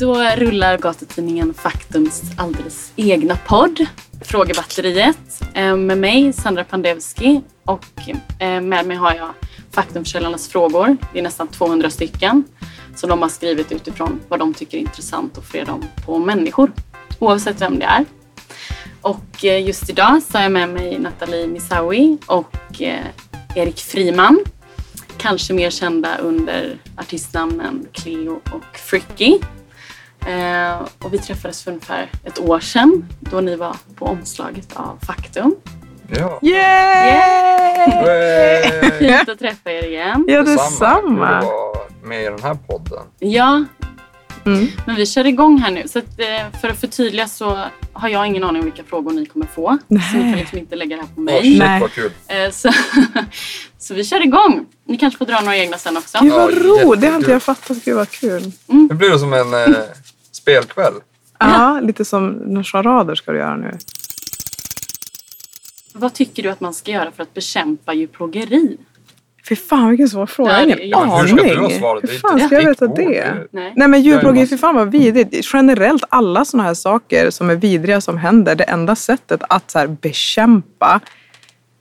Då rullar gatutidningen Faktums alldeles egna podd Frågebatteriet eh, med mig Sandra Pandevski och eh, med mig har jag Faktumkällarnas frågor. Det är nästan 200 stycken som de har skrivit utifrån vad de tycker är intressant och för dem på människor oavsett vem det är. Och eh, just idag så har jag med mig Nathalie Misawi och Erik Friman. Kanske mer kända under artistnamnen Cleo och Fricky. Eh, och vi träffades för ungefär ett år sedan då ni var på omslaget av Faktum. Ja. Yay! Yay! Fint att träffa er igen. Ja, detsamma. att vara med i den här podden. Ja, Mm. men vi kör igång här nu. Så att, eh, för att förtydliga så har jag ingen aning om vilka frågor ni kommer få. Så ni kan Nej. liksom inte lägga det här på mig. shit Nej. vad kul. Eh, så, så vi kör igång. Ni kanske får dra några egna sen också. Gud vad roligt. Det har inte jag fattat. Gud vad kul. Blir det som en eh, spelkväll. Ja, lite som några charader ska du göra nu. Vad tycker du att man ska göra för att bekämpa djurplågeri? Fy fan vilken svår fråga. Ja, Jag har det är ingen Men hur ska du ha aning. svaret? Det är Hur fan ska jag veta det? Nej. Nej men djurplågeri, fy fan vad vidrigt. Generellt alla sådana här saker som är vidriga som händer, det enda sättet att så här, bekämpa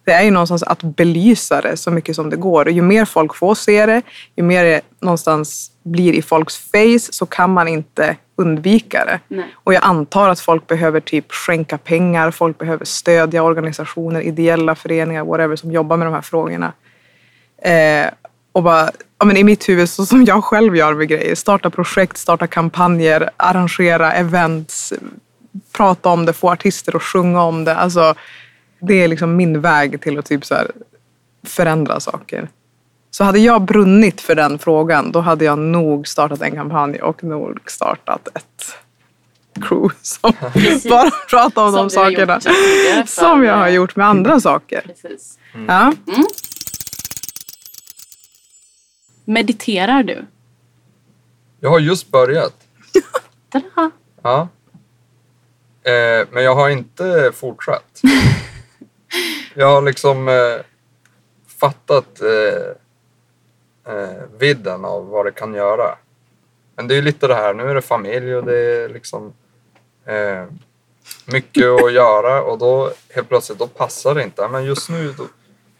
det är ju någonstans att belysa det så mycket som det går. Och ju mer folk får se det, ju mer det någonstans blir i folks face så kan man inte undvika det. Nej. Och jag antar att folk behöver typ skänka pengar, folk behöver stödja organisationer, ideella föreningar, whatever, som jobbar med de här frågorna. Eh, och bara, ja, men i mitt huvud, så som jag själv gör med grejer, starta projekt, starta kampanjer, arrangera events, prata om det, få artister att sjunga om det. Alltså, det är liksom min väg till att typ så förändra saker. Så hade jag brunnit för den frågan, då hade jag nog startat en kampanj och nog startat ett crew som bara pratar om Som de sakerna. Som jag har gjort med andra saker. Precis. Ja. Mediterar du? Jag har just börjat. Ja. Eh, men jag har inte fortsatt. Jag har liksom eh, fattat eh, eh, vidden av vad det kan göra. Men det är ju lite det här, nu är det familj och det är liksom eh, mycket att göra och då helt plötsligt då passar det inte. Men just nu, då,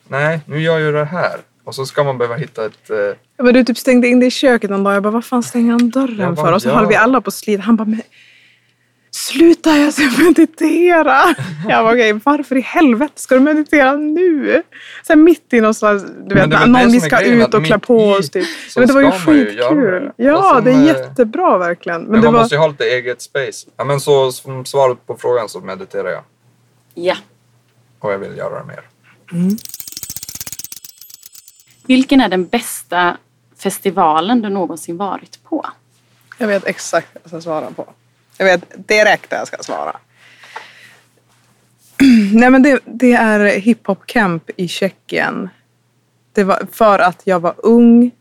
nej, nu gör jag det här. Och så ska man behöva hitta ett... Men du typ stängde in dig i köket en dag. Jag bara, vad fan stänger han dörren bara, för? Och så ja. höll vi alla på att slita. Han bara, men sluta jag ska meditera. Jag bara, okej, varför i helvete ska du meditera nu? Så här mitt i någon slags, du vet, någon vi som ska grejen, ut och klä på oss. Typ. Men det var ju skitkul. det. Ja, Och det är som, jättebra verkligen. Men, men det man var, måste ju ha lite eget space. Ja, men så som svaret på frågan så mediterar jag. Ja. Och jag vill göra det mer. Vilken är den bästa festivalen du någonsin varit på? Jag vet exakt vad jag ska svara på. Jag vet direkt vad jag ska svara. Nej men det, det är hiphop camp i Tjeckien. Det var för att jag var ung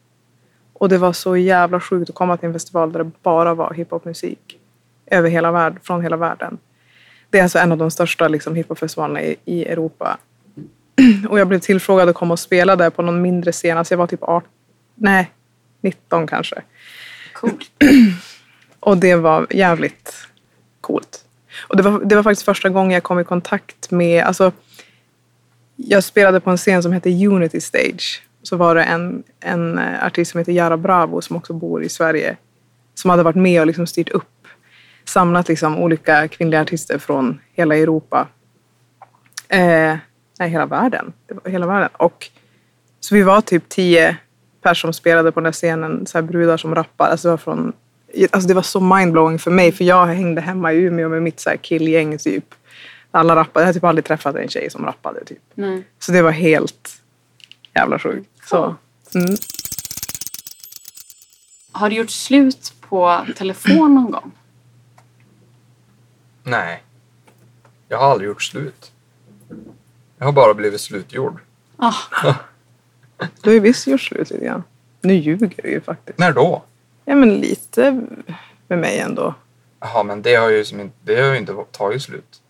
och det var så jävla sjukt att komma till en festival där det bara var hiphopmusik. Över hela världen, från hela världen. Det är alltså en av de största liksom, hiphopfestivalerna i, i Europa. Och jag blev tillfrågad att komma och spela där på någon mindre scen. Alltså jag var typ 18, nej 19 kanske. Coolt. Och det var jävligt coolt. Och det var, det var faktiskt första gången jag kom i kontakt med, alltså jag spelade på en scen som hette Unity Stage. Så var det en, en eh, artist som heter Jara Bravo som också bor i Sverige. Som hade varit med och liksom styrt upp, samlat liksom olika kvinnliga artister från hela Europa. Eh, nej, hela världen. Det var hela världen. Och, så vi var typ tio personer som spelade på den här scenen, så här brudar som rappar. Alltså det var från Alltså det var så mindblowing för mig för jag hängde hemma i Umeå med mitt så här killgäng typ. Alla rappade. Jag har typ aldrig träffat en tjej som rappade typ. Nej. Så det var helt jävla sjukt. Så. Mm. Har du gjort slut på telefon någon gång? Nej. Jag har aldrig gjort slut. Jag har bara blivit slutgjord. Ah, Du har ju visst gjort slut lite grann. Nu ljuger du ju faktiskt. När då? Ja men lite med mig ändå. Jaha, men det har ju, som inte, det har ju inte tagit slut.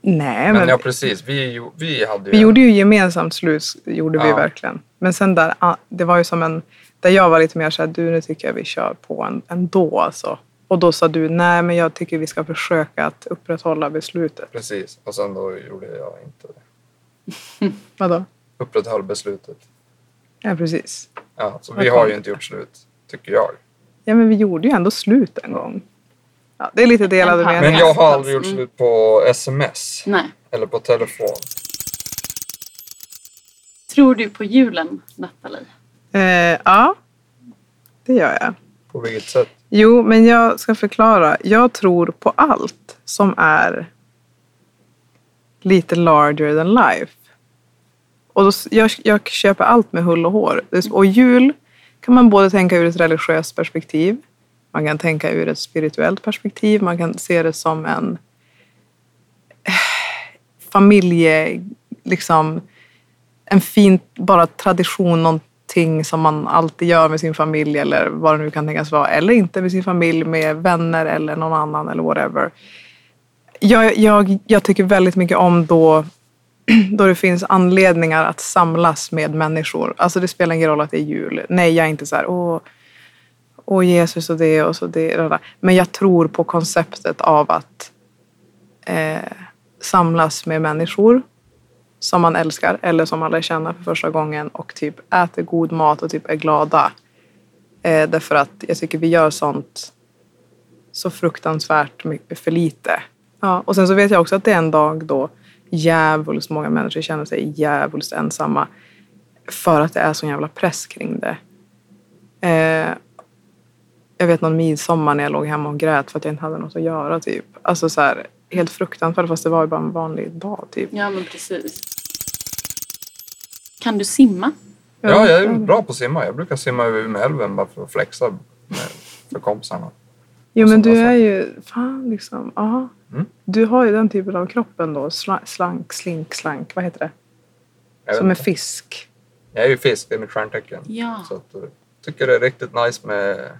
Nej Men, men, ja, precis. Vi, vi hade ju... vi gjorde ju gemensamt slut, gjorde vi Ja. verkligen. Men sen där, det var ju som en, där jag var lite mer såhär, du nu tycker jag vi kör på en, ändå alltså. Och då sa du, nej men jag tycker vi ska försöka att upprätthålla beslutet. Precis. Och sen då gjorde jag inte det. Vadå? Upprätthöll beslutet. Ja, precis. Ja, så vi har ju inte gjort slut, tycker jag. Ja, men vi gjorde ju ändå slut en gång. Ja, det är lite delade En paus. Men meningar. jag har aldrig gjort Mm. slut på sms. Nej. Eller på telefon. Tror du på julen, Nathalie? Eh, ja, det gör jag. På vilket sätt? Jo, men jag ska förklara. Jag tror på allt som är lite larger than life. Och då, jag, jag köper allt med hull och hår. Och jul kan man både tänka ur ett religiöst perspektiv. Man kan tänka ur ett spirituellt perspektiv. Man kan se det som en eh, familje... Liksom, en fin bara tradition, någonting som man alltid gör med sin familj eller vad det nu kan tänkas vara. Eller inte med sin familj, med vänner eller någon annan eller whatever. Jag, jag, jag tycker väldigt mycket om då, då det finns anledningar att samlas med människor. Alltså det spelar ingen roll att det är jul. Nej, jag är inte så här, åh, åh Jesus och det och så det. och det. Men jag tror på konceptet av att eh, samlas med människor som man älskar eller som man lär känna för första gången och typ äter god mat och typ är glada. Eh, därför att jag tycker vi gör sånt så fruktansvärt mycket för lite. Ja, och sen så vet jag också att det är en dag då djävulskt många människor känner sig djävulskt ensamma för att det är sån jävla press kring det. Eh, jag vet någon midsommar när jag låg hemma och grät för att jag inte hade något att göra. Typ. Alltså så här, helt fruktansvärt fast det var ju bara en vanlig dag. Typ. Ja, men precis. Kan du simma? Ja, jag är bra på att simma. Jag brukar simma över Umeälven bara för att flexa med, för kompisarna. Jo men du är ju, fan liksom, ja. Mm. Du har ju den typen av kroppen då, Sla- slank, slink, slank, vad heter det? Jag, Som en inte. fisk. jag är ju fisk, det är mitt stjärntecken. Ja. Så att, eh, tycker det är riktigt nice med,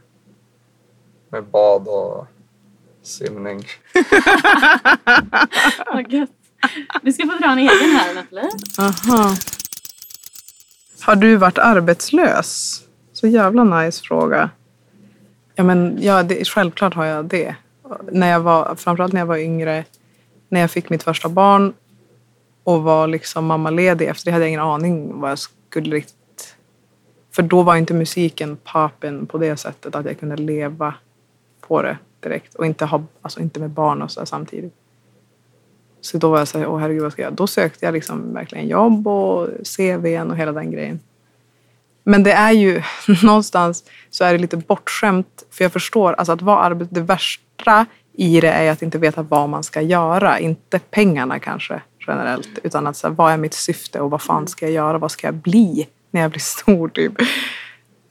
med bad och simning. Vad gött. Du ska få dra en egen här, Nathalie. Aha. Har du varit arbetslös? Så jävla nice fråga. Ja men ja, det, självklart har jag det. När jag var, framförallt när jag var yngre, när jag fick mitt första barn och var liksom mammaledig efter det hade jag ingen aning vad jag skulle riktigt... För då var inte musiken poppen på det sättet att jag kunde leva på det direkt och inte, ha, alltså inte med barn och så där samtidigt. Så då var jag så här, åh herregud vad ska jag göra? Då sökte jag liksom verkligen jobb och CVn och hela den grejen. Men det är ju någonstans så är det lite bortskämt för jag förstår alltså att vara arbet, det värsta i det är att inte veta vad man ska göra. Inte pengarna kanske generellt utan att så här, vad är mitt syfte och vad fan ska jag göra? Vad ska jag bli när jag blir stor typ?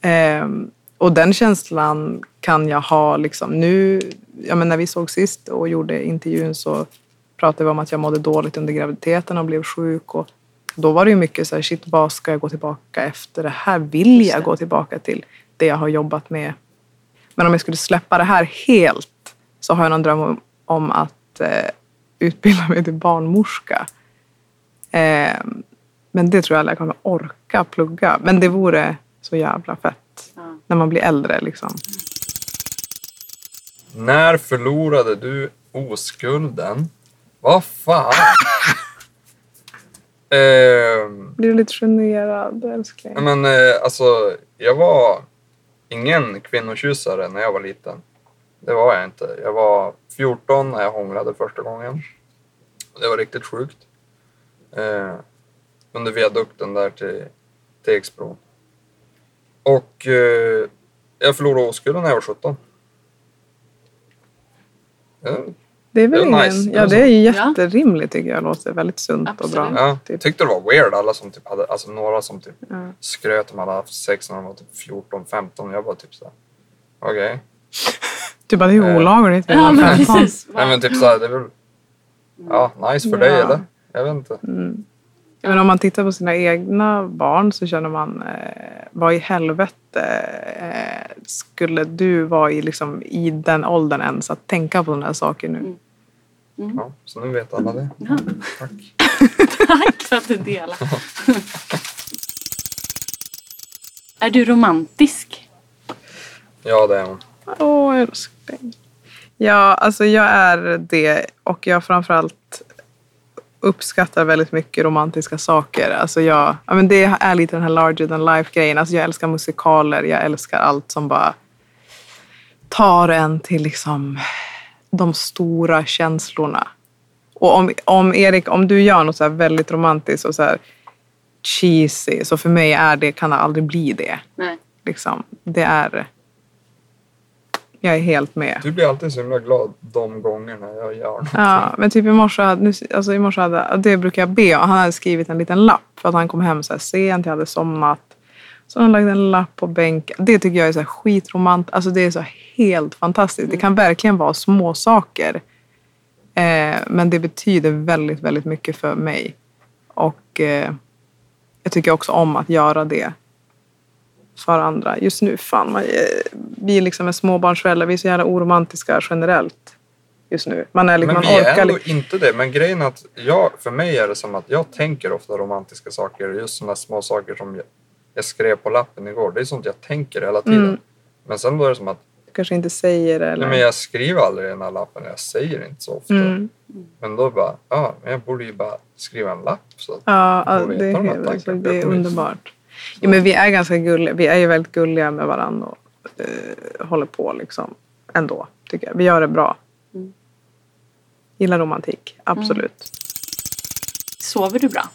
Ehm, och den känslan kan jag ha liksom nu. Ja, men när vi såg sist och gjorde intervjun så pratade vi om att jag mådde dåligt under graviditeten och blev sjuk. Och då var det ju mycket så här, shit vad ska jag gå tillbaka efter det här? Vill jag gå tillbaka till det jag har jobbat med? Men om jag skulle släppa det här helt så har jag någon dröm om, om att eh, utbilda mig till barnmorska. Eh, men det tror jag aldrig jag kommer orka plugga. Men det vore så jävla fett Ja. när man blir äldre liksom. När förlorade du oskulden? Vad fan? Ehm, Blir du lite generad älskling? men eh, alltså, jag var ingen kvinnotjusare när jag var liten. Det var jag inte. Jag var 14 när jag hånglade första gången. Det var riktigt sjukt. Eh, under viadukten där till, Exbro. Och eh, jag förlorade oskulden när jag var 17. Ja, Det är väl Det är ingen... nice. Ja, det är ju jätterimligt tycker jag. Låter väldigt sunt och Absolut. bra. Ja, Typ. tyckte det var weird alla som typ hade, alltså några som typ Ja. skröt om hade haft sex när de var typ 14, 15. Jag var typ såhär, okej. Du bara, det är ju Eh. olagligt. Ja, men 15. precis. Nej men typ såhär, det är väl, ja nice för Ja. dig eller? Jag vet inte. Mm. Ja, men om man tittar på sina egna barn så känner man, eh, vad i helvete eh, skulle du vara i, liksom, i den åldern ens att tänka på sådana här saker nu? Mm. Ja, så nu vet alla det. Ja. Tack. Tack för att du delar. är du romantisk? Ja det är hon. Åh älskling. Ja, alltså jag är det och jag framförallt uppskattar väldigt mycket romantiska saker. Alltså jag, ja, men det är lite den här larger than life-grejen. Alltså jag älskar musikaler, jag älskar allt som bara tar en till liksom de stora känslorna. Och om, om Erik, om du gör något så väldigt romantiskt och så här cheesy, så för mig är det, kan det aldrig bli det. Nej. Liksom, det är... Jag är helt med. Du blir alltid så himla glad de gångerna jag gör någonting. Ja, men typ i morse hade, nu- alltså i morse hade, det brukar jag be. Han hade skrivit en liten lapp för att han kom hem så här sent, jag hade somnat. Så han lagt en lapp på bänken. Det tycker jag är så skitromantiskt. Alltså det är så helt fantastiskt. Det kan verkligen vara små saker. Eh, men det betyder väldigt, väldigt mycket för mig. Och eh, jag tycker också om att göra det för andra. Just nu, fan, man, eh, vi är liksom en småbarnsförälder. Vi är så jävla oromantiska generellt just nu. Man är liksom, Men man vi är orkar ändå liksom. inte det. Men grejen är att jag, för mig är det som att jag tänker ofta romantiska saker. Just sådana små saker som jag, jag skrev på lappen igår. Det är sånt jag tänker hela tiden. Mm. Men sen då är det som att Du kanske inte säger det. Eller? nej, men jag skriver aldrig i den här lappen. Jag säger inte så ofta. Mm. Men då bara, ja, jag borde ju bara skriva en lapp. Så. att- Ja, det är, de här helt, alltså, det är underbart. Ja, men vi är ganska gulliga. Vi är ju väldigt gulliga med varandra och eh, håller på liksom ändå, tycker jag. Vi gör det bra. Mm. Gillar romantik, absolut. Sover du bra?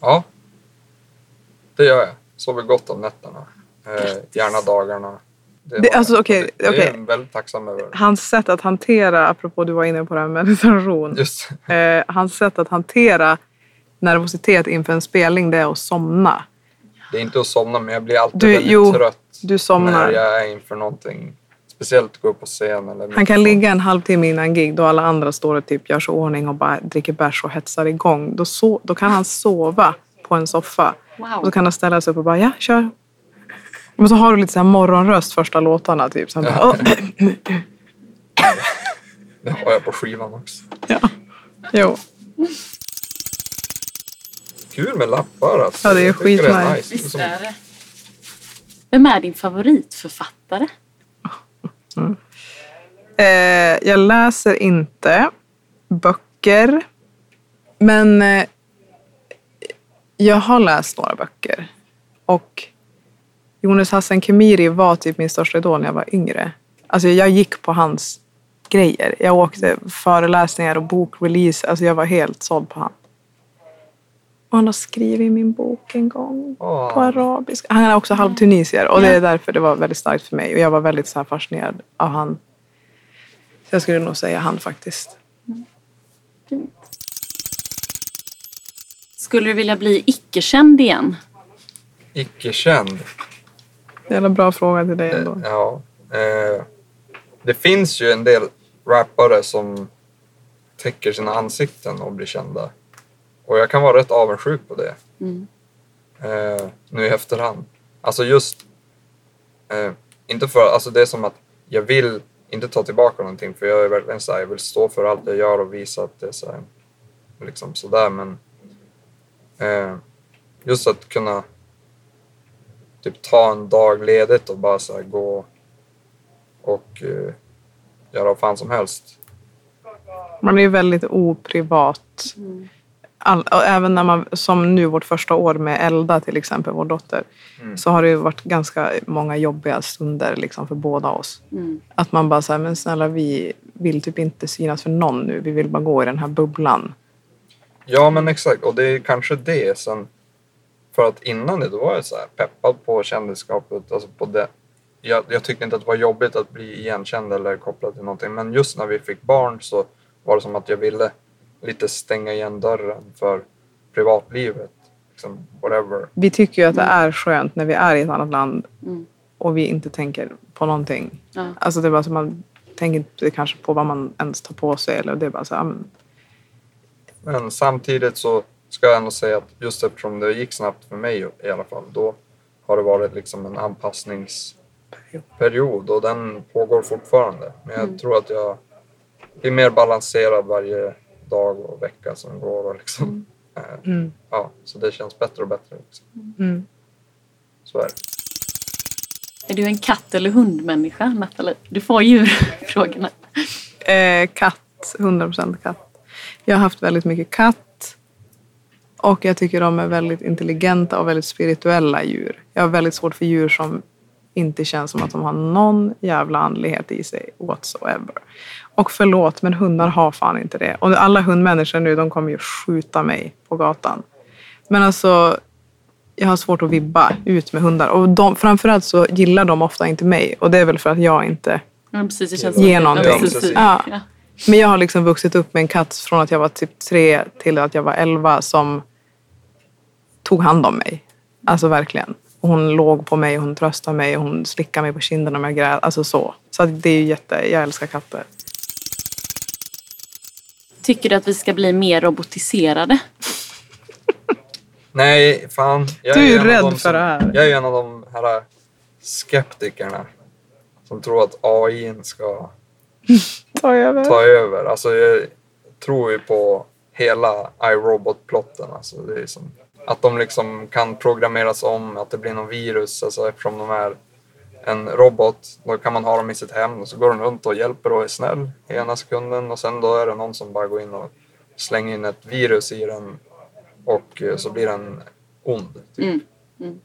Ja, det gör jag. Sover gott om nätterna. Eh, gärna dagarna. Det, Det- alltså, okej, det, det är väldigt tacksam över. Hans sätt att hantera, apropå du var inne på det här med meditation. Just Eh, hans sätt att hantera nervositet inför en spelning, det är att somna. Det är inte att somna men jag blir alltid Du- väldigt jo, trött Du somnar. när jag är inför någonting. Speciellt gå upp på scen eller Han kan ligga en halvtimme innan gig då alla andra står och typ gör sig i ordning och bara dricker bärs och hetsar igång. Då, so- då kan han sova på en soffa. Och Wow. så kan han ställa sig upp och bara ja, kör. Men så har du lite så här morgonröst första låtarna typ. Så bara, Ja. "Åh." Det har jag på skivan också. ja. Jo. Kul med lappar alltså. Ja, det är skitnice. nice. Visst som- är det. Vem är din favoritförfattare? Eh, jag läser inte böcker. Men eh, jag har läst några böcker. Och Jonas Hassan Khemiri var typ min största idol när jag var yngre. Alltså jag gick på hans grejer. Jag åkte föreläsningar och bokrelease. Alltså jag var helt såld på han. Och han har skrivit min bok en gång Åh. på arabiska. Han är också halv tunisier och det är därför det var väldigt starkt för mig. Och jag var väldigt så här fascinerad av han. Så jag skulle nog säga han faktiskt. Fint. Skulle du vilja bli icke-känd igen? Icke-känd. Jävla bra fråga till dig ändå. Ja. Eh, det finns ju en del rappare som täcker sina ansikten och blir kända. Och jag kan vara rätt avundsjuk på det. Mm. Eh, nu i efterhand. Alltså just... Eh, inte för... Alltså det är som att jag vill inte ta tillbaka någonting för jag är verkligen så här, jag vill stå för allt jag gör och visa att det är så här, liksom sådär men eh, just att kunna typ ta en dag ledigt och bara så här gå och eh, göra vad fan som helst. Man är ju väldigt oprivat. Mm. All, och även när man, som nu vårt första år med Elda till exempel, vår dotter, Mm. så har det ju varit ganska många jobbiga stunder liksom för båda oss. Mm. Att man bara säger, men snälla vi vill typ inte synas för någon nu. Vi vill bara gå i den här bubblan. Ja men exakt och det är kanske det sen för att innan det då var jag så här peppad på kändisskapet. Alltså på det. Jag, jag tyckte inte att det var jobbigt att bli igenkänd eller kopplad till någonting men just när vi fick barn så var det som att jag ville lite stänga igen dörren för privatlivet. Liksom, whatever. Vi tycker ju att det är skönt när vi är i ett annat land Mm. och vi inte tänker på någonting. Ja. Alltså det är bara så man tänker inte kanske på vad man ens tar på sig. Eller det är bara så, men, Men samtidigt så ska jag ändå säga att just eftersom det gick snabbt för mig i alla fall, då har det varit liksom en anpassningsperiod och den pågår fortfarande. Men jag tror att jag blir mer balanserad varje dag och vecka som går. Och liksom, eh, mm, ja, så det känns bättre och bättre. Liksom. mm. Så är det. Är du en katt eller hundmänniska, Nathalie? Du får djurfrågorna. Eh, katt, 100% katt. Jag har haft väldigt mycket katt. Och jag tycker de är väldigt intelligenta och väldigt spirituella djur. Jag har väldigt svårt för djur som inte känns som att de har någon jävla andlighet i sig whatsoever. Och förlåt, men hundar har fan inte det. Och alla hundmänniskor nu, de kommer ju skjuta mig på gatan. Men alltså, jag har svårt att vibba ut med hundar. Och de, framförallt så gillar de ofta inte mig. Och det är väl för att jag inte... Ja, precis, det känns Ge som- någonting. Ja. Ja. Men jag har liksom vuxit upp med en katt från att jag var typ tre till att jag var elva som tog hand om mig. Alltså verkligen. Och hon låg på mig, hon tröstade mig, hon slickade mig på kinden om jag grät. Alltså så. Så det är ju jätte... Jag älskar katter. Tycker du att vi ska bli mer robotiserade? Nej, fan. Jag Du är av rädd de för som, det här. Jag är en av de här skeptikerna som tror att AI ska Ta över. ta över. Alltså jag tror ju på hela iRobot-plotten. Alltså det är som, att de liksom kan programmeras om, att det blir någon virus. Alltså eftersom de är en robot, då kan man ha dem i sitt hem och så går de runt och hjälper och är snäll i ena sekunden och sen då är det någon som bara går in och slänger in ett virus i den och eh, så blir den ond. Typ. Mm.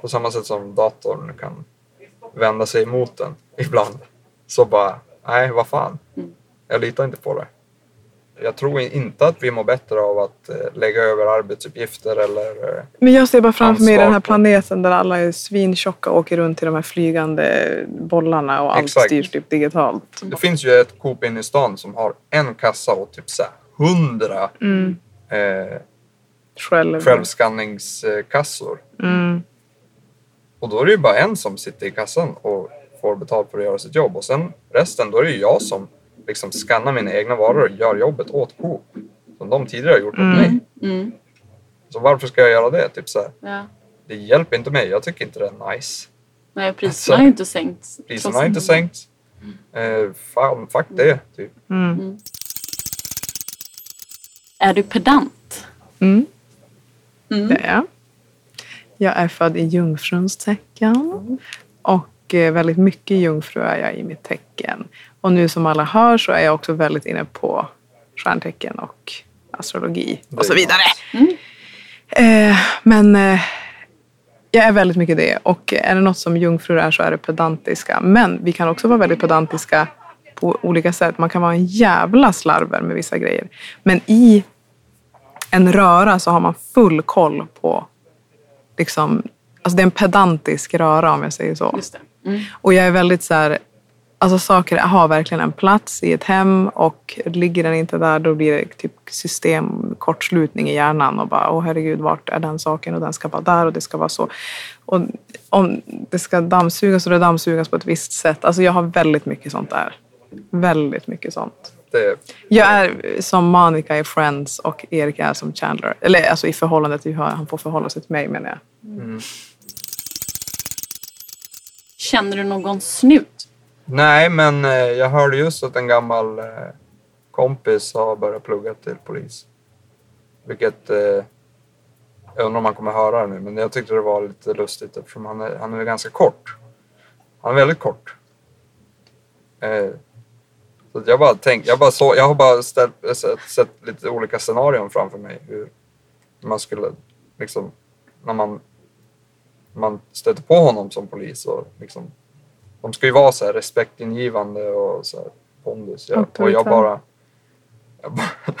På samma sätt som datorn kan vända sig emot den ibland. Så bara, nej vad fan. Mm. Jag litar inte på det. Jag tror inte att vi mår bättre av att eh, lägga över arbetsuppgifter eller... eh, Men jag ser bara framför mig den här planeten där alla är svintjocka och åker runt i de här flygande bollarna och allt Exakt. styrs typ digitalt. Det finns ju ett Coop inne i stan som har en kassa och typ så hundra Mm. eh, Själv. självskanningskassor. Mm. Och då är det ju bara en som sitter i kassan och får betalt för att göra sitt jobb. Och sen resten, då är det ju jag som liksom skannar mina egna varor och gör jobbet åt Coop. Som de tidigare har gjort åt mig. Mm. Så varför ska jag göra det? Typ så här, Ja. det hjälper inte mig. Jag tycker inte det är nice. Nej, priserna Alltså, har ju inte sänkts. Priserna har inte sänkts. Eh, fan, fuck det. Typ. Mm. Är du pedant? Mm. Mm. Det är jag. Jag är född i jungfruns tecken. Och eh, väldigt mycket jungfru är jag i mitt tecken. Och nu som alla hör så är jag också väldigt inne på stjärntecken och astrologi och så vidare. Mm. Eh, men eh, jag är väldigt mycket det. Och är det något som jungfrur är så är det pedantiska. Men vi kan också vara väldigt pedantiska på olika sätt. Man kan vara en jävla slarver med vissa grejer. Men i en röra så har man full koll på liksom, alltså det är en pedantisk röra om jag säger så. Just det. Mm. Och jag är väldigt så här, alltså saker har verkligen en plats i ett hem och ligger den inte där då blir det typ systemkortslutning i hjärnan och bara åh herregud vart är den saken och den ska vara där och det ska vara så. Och om det ska dammsugas och det dammsugas på ett visst sätt. Alltså jag har väldigt mycket sånt där. Väldigt mycket sånt. Det, Jag är som Monica i Friends och Erik är som Chandler. Eller alltså i förhållande till hur han får förhålla sig till mig menar jag. Känner du någon snut? nej, men eh, jag hörde just att en gammal eh, kompis har börjat plugga till polis. Vilket... Eh, jag undrar om han kommer höra det nu, men jag tyckte det var lite lustigt eftersom han är, han är ganska kort. Han är väldigt kort. Så jag bara tänk, jag bara så, jag har bara ställt, sett, sett lite olika scenarion framför mig hur man skulle liksom när man man stöter på honom som polis och liksom de ska ju vara så här respektingivande och så här pondus. Ja. Och jag bara, jag bara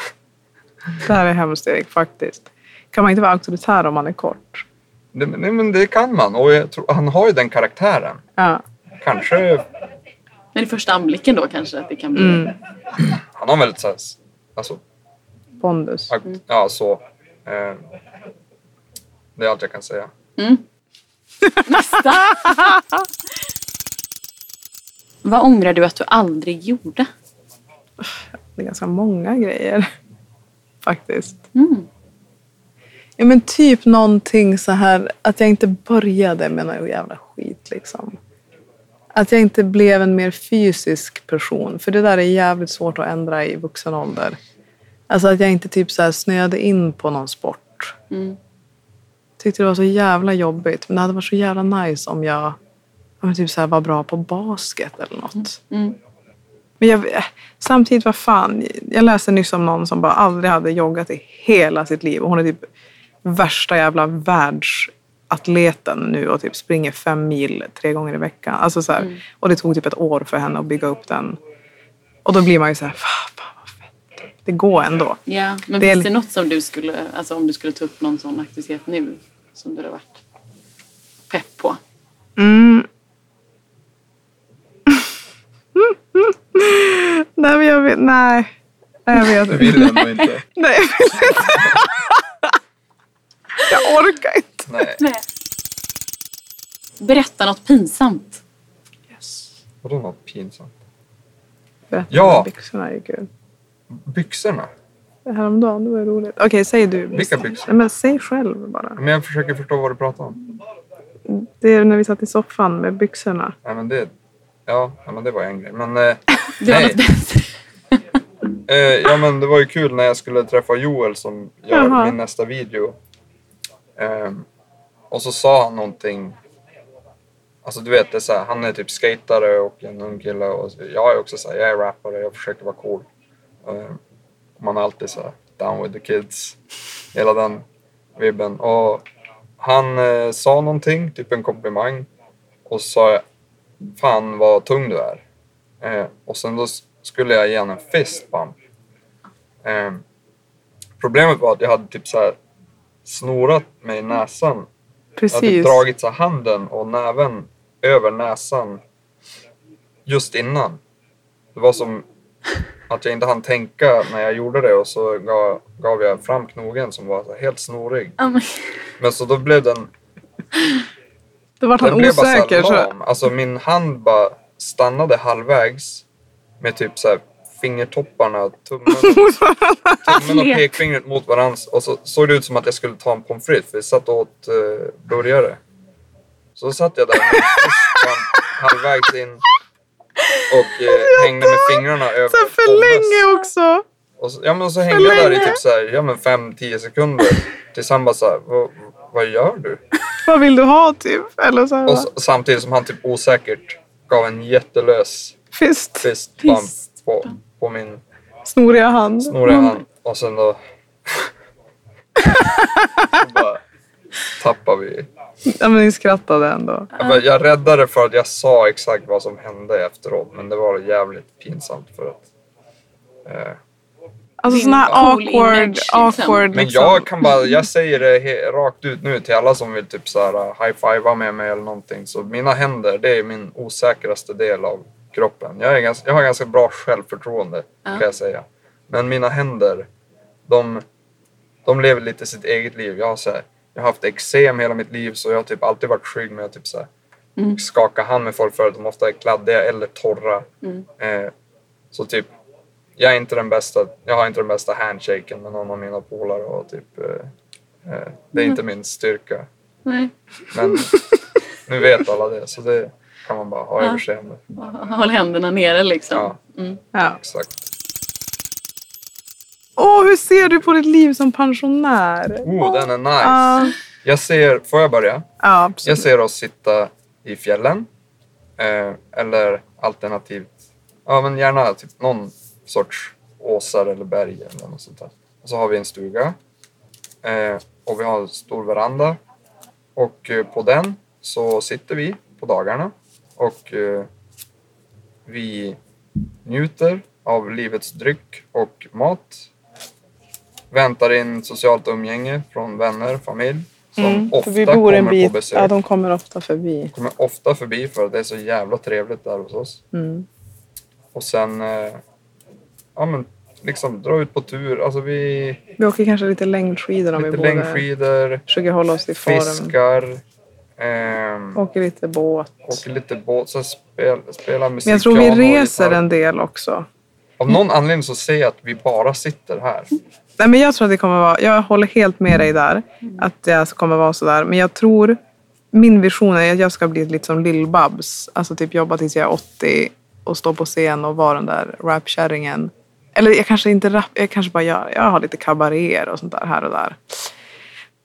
Det här är hemskt Erik faktiskt. Kan man inte vara auktoritär om man är kort? nej, men- nej, men det kan man och jag tror, han har ju den karaktären. Ja. Kanske, Men i första anblicken då kanske att det kan bli... Mm. han har väldigt så här, alltså, Pondus. akt- ja så. Eh, det är allt jag kan säga. Mm. Nästa! Vad ångrar du att du aldrig gjorde? Det är ganska många grejer. Faktiskt. Mm. Ja men typ någonting så här att jag inte började med någon jävla skit liksom. Att jag inte blev en mer fysisk person. För det där är jävligt svårt att ändra i vuxen ålder. Alltså att jag inte typ så här snöade in på någon sport. Mm. Tyckte det var så jävla jobbigt. Men det hade varit så jävla nice om jag ja, men typ så här, vara bra på basket eller något. Mm. Men jag, eh, samtidigt, vad fan. Jag läste nyss om någon som bara aldrig hade joggat i hela sitt liv. Och hon är typ värsta jävla världsatleten nu och typ springer fem mil tre gånger i veckan. Alltså så här, Mm. Och det tog typ ett år för henne att bygga upp den. Och då blir man ju så här, fan, fan. Det går ändå. Ja, men Det är finns det något som du skulle, alltså om du skulle ta upp någon sån aktivitet nu som du har varit pepp på? Mm. nej, men jag vet, nej. Jag vet Du inte. vill ändå inte. Nej, jag vill inte. jag orkar inte. Nej. Nej. Berätta något pinsamt. Yes. Vadå något pinsamt? Berätta Ja. om byxorna gick ut. Byxorna? Häromdagen, det var roligt. Okej, säg du. Vilka byxor? Nej, men säg själv bara. Men jag försöker förstå vad du pratar om. Det är när vi satt i soffan med byxorna. Nej, men det, ja, ja, men det var en grej. Men, eh, Det var Nej. något bättre. eh, ja, men det var ju kul när jag skulle träffa Joel som gör Jaha. min nästa video. Ehm, och så sa han någonting. Alltså du vet, det är så här, han är typ skatare och en ung kille. Och jag är också så här, jag är rappare, jag försöker vara cool. Och man är alltid så här, down with the kids. Hela den vibben. Och han eh, sa någonting, typ en komplimang. Och så sa jag, fan vad tung du är. Eh, och sen då skulle jag ge honom en fist bump. Eh, problemet var att jag hade typ så här snorat mig i näsan. Jag hade typ Precis. dragit så handen och näven över näsan just innan. Det var som att jag inte hann tänka när jag gjorde det och så gav, gav jag fram knogen som var helt snorig. Ja, men- så då blev den Då var den han blev bara osäker. så. Alltså min hand bara stannade halvvägs med typ så här fingertopparna, tummen, tummen och pekfingret mot varandra. Och så såg det ut som att jag skulle ta en pommes frites för vi satt och åt uh, burgare. Så satt jag där med halvvägs in och eh, hängde med fingrarna över Så för länge också. Och så, ja, men så hängde jag där i länge. typ så här, ja men 5-10 sekunder. Tills han bara så här, vad, vad gör du? Vad vill du ha typ? Eller så här, Och va? s- samtidigt som han typ osäkert gav en jättelös Fist. fist bump Fist på, på min Snoriga hand. snoriga hand. Och sen då... bara tappade vi. Ja, men ni skrattade ändå. Jag, räddade för att jag sa exakt vad som hände efteråt. Men det var jävligt pinsamt för att... Eh, Alltså såna här cool awkward, image, liksom. awkward men liksom. jag kan bara, jag säger det rakt ut nu till alla som vill typ så här high-fivea med mig eller någonting. Så mina händer, det är min osäkraste del av kroppen. Jag, är ganska, jag har ganska bra självförtroende Ja. kan jag säga. Men mina händer, de, de lever lite sitt eget liv. Jag har, så här, jag har haft eksem hela mitt liv så jag har typ alltid varit skygg med att typ så här, Mm. skaka hand med folk för att de ofta är kladdiga eller torra. Mm. Eh, så typ, jag är inte den bästa, jag har inte den bästa handshaken med någon av mina polare och typ, eh, eh, det är inte min styrka. Nej. Men nu vet alla det så det kan man bara ha Ja. överseende. Håll händerna nere liksom. Ja. Mm. Ja. Exakt. Hur ser du på ditt liv som pensionär? Oh, den är nice. Ja, Jag ser, får jag börja? ja absolut. Jag ser oss sitta i fjällen. Eh, eller alternativt, ja men gärna typ någon sorts åsar eller berg eller något sånt där. Och så har vi en stuga. Eh, och vi har en stor veranda. Och eh, på den så sitter vi på dagarna. Och eh, vi njuter av livets dryck och mat. Väntar in socialt umgänge från vänner, familj. Som Mm, ofta vi bor en kommer på bit. besök Ja, de kommer ofta förbi. kommer ofta förbi för att det är så jävla trevligt där hos oss. Mm. Och sen, eh, ja men liksom dra ut på tur. Alltså vi, Vi åker kanske lite längdskidor om vi lite bor där. längdskidor, Försöker hålla oss i form. fiskar, ehm, Åker lite båt. åker lite båt, så spel, spelar musik. Men jag tror vi reser en del också. Av någon anledning så ser jag att vi bara sitter här. Nej, men jag tror att det kommer vara, jag håller helt med dig där. Att det alltså kommer vara sådär. Men jag tror, min vision är att jag ska bli lite som Lill-Babs. Alltså typ jobba tills jag är 80 och stå på scen och vara den där rapkärringen. Eller jag kanske inte rap, jag kanske bara gör, jag har lite kabaréer och sånt där här och där.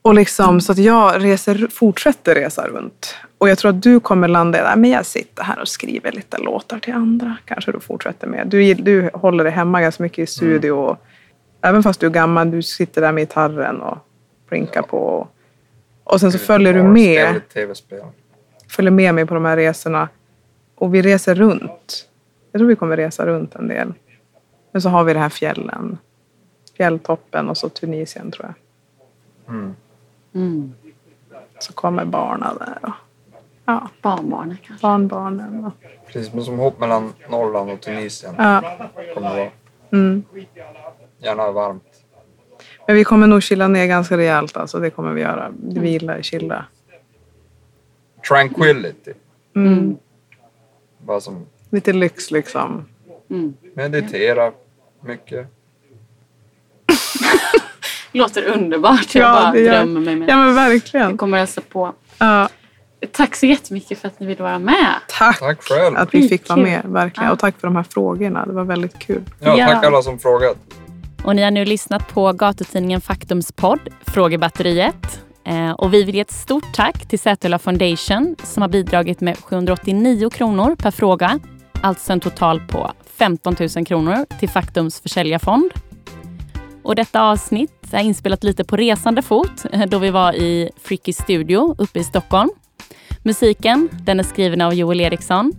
Och liksom, så att jag reser, fortsätter resa runt. Och jag tror att du kommer landa i att men jag sitter här och skriver lite låtar till andra. Kanske du fortsätter med. Du, du håller dig hemma ganska mycket i studio. Och, även fast du är gammal, du sitter där med gitarren och blinkar på. Och sen så följer du med, följer med mig på de här resorna. Och vi reser runt. Jag tror vi kommer resa runt en del. Men så har vi det här fjällen. Fjälltoppen och så Tunisien tror jag. Mm. Mm. Så kommer barnen där. Och, ja, Barnbarnen kanske. barnbarnen. Och, Precis men som hopp mellan Norrland och Tunisien. ja, Kommer det vara. mm. Gärna varmt. Men vi kommer nog chilla ner ganska rejält. Alltså, det kommer vi göra. Vila, chilla. Tranquility. Mm. Bara som Lite lyx liksom. Mm. meditera mycket. Låter underbart. Jag Ja, bara det gör- drömmer mig med. Ja men Jag verkligen. kommer hälsa på. Ja, Tack så jättemycket för att ni ville vara med. tack, Tack själv. att vi fick vara med. Verkligen. Ja. Och tack för de här frågorna. Det var väldigt kul. Ja, Ja. tack alla som frågat. Och ni har nu lyssnat på gatutidningen Faktums podd Frågebatteriet. Eh, och vi vill ge ett stort tack till Sätula Foundation som har bidragit med 789 kronor per fråga. Alltså en total på 15 000 kronor till Faktums försäljarfond. Och detta avsnitt är inspelat lite på resande fot eh, då vi var i Fricky Studio uppe i Stockholm. Musiken den är skriven av Joel Eriksson.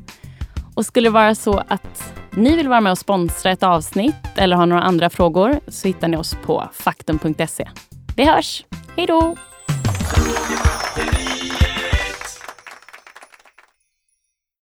Och skulle det vara så att ni vill vara med och sponsra ett avsnitt eller har några andra frågor så hittar ni oss på faktum.se. Vi hörs! Hej då!